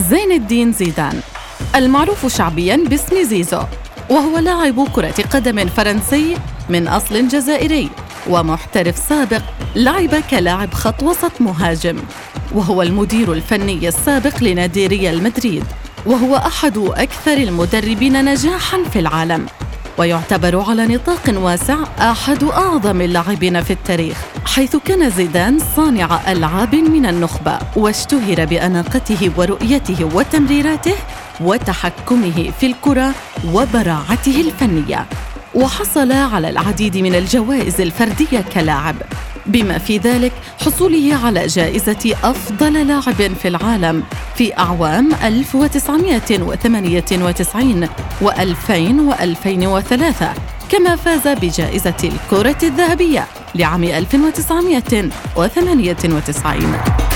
زين الدين زيدان المعروف شعبيا باسم زيزو وهو لاعب كرة قدم فرنسي من أصل جزائري ومحترف سابق لعب كلاعب خط وسط مهاجم وهو المدير الفني السابق لنادي ريال مدريد وهو أحد أكثر المدربين نجاحا في العالم. ويعتبر على نطاق واسع أحد أعظم اللاعبين في التاريخ حيث كان زيدان صانع ألعاب من النخبة واشتهر بأناقته ورؤيته وتمريراته وتحكمه في الكرة وبراعته الفنية. وحصل على العديد من الجوائز الفردية كلاعب. بما في ذلك حصوله على جائزة أفضل لاعب في العالم في أعوام 1998 و2000 و2003 كما فاز بجائزة الكرة الذهبية لعام 1998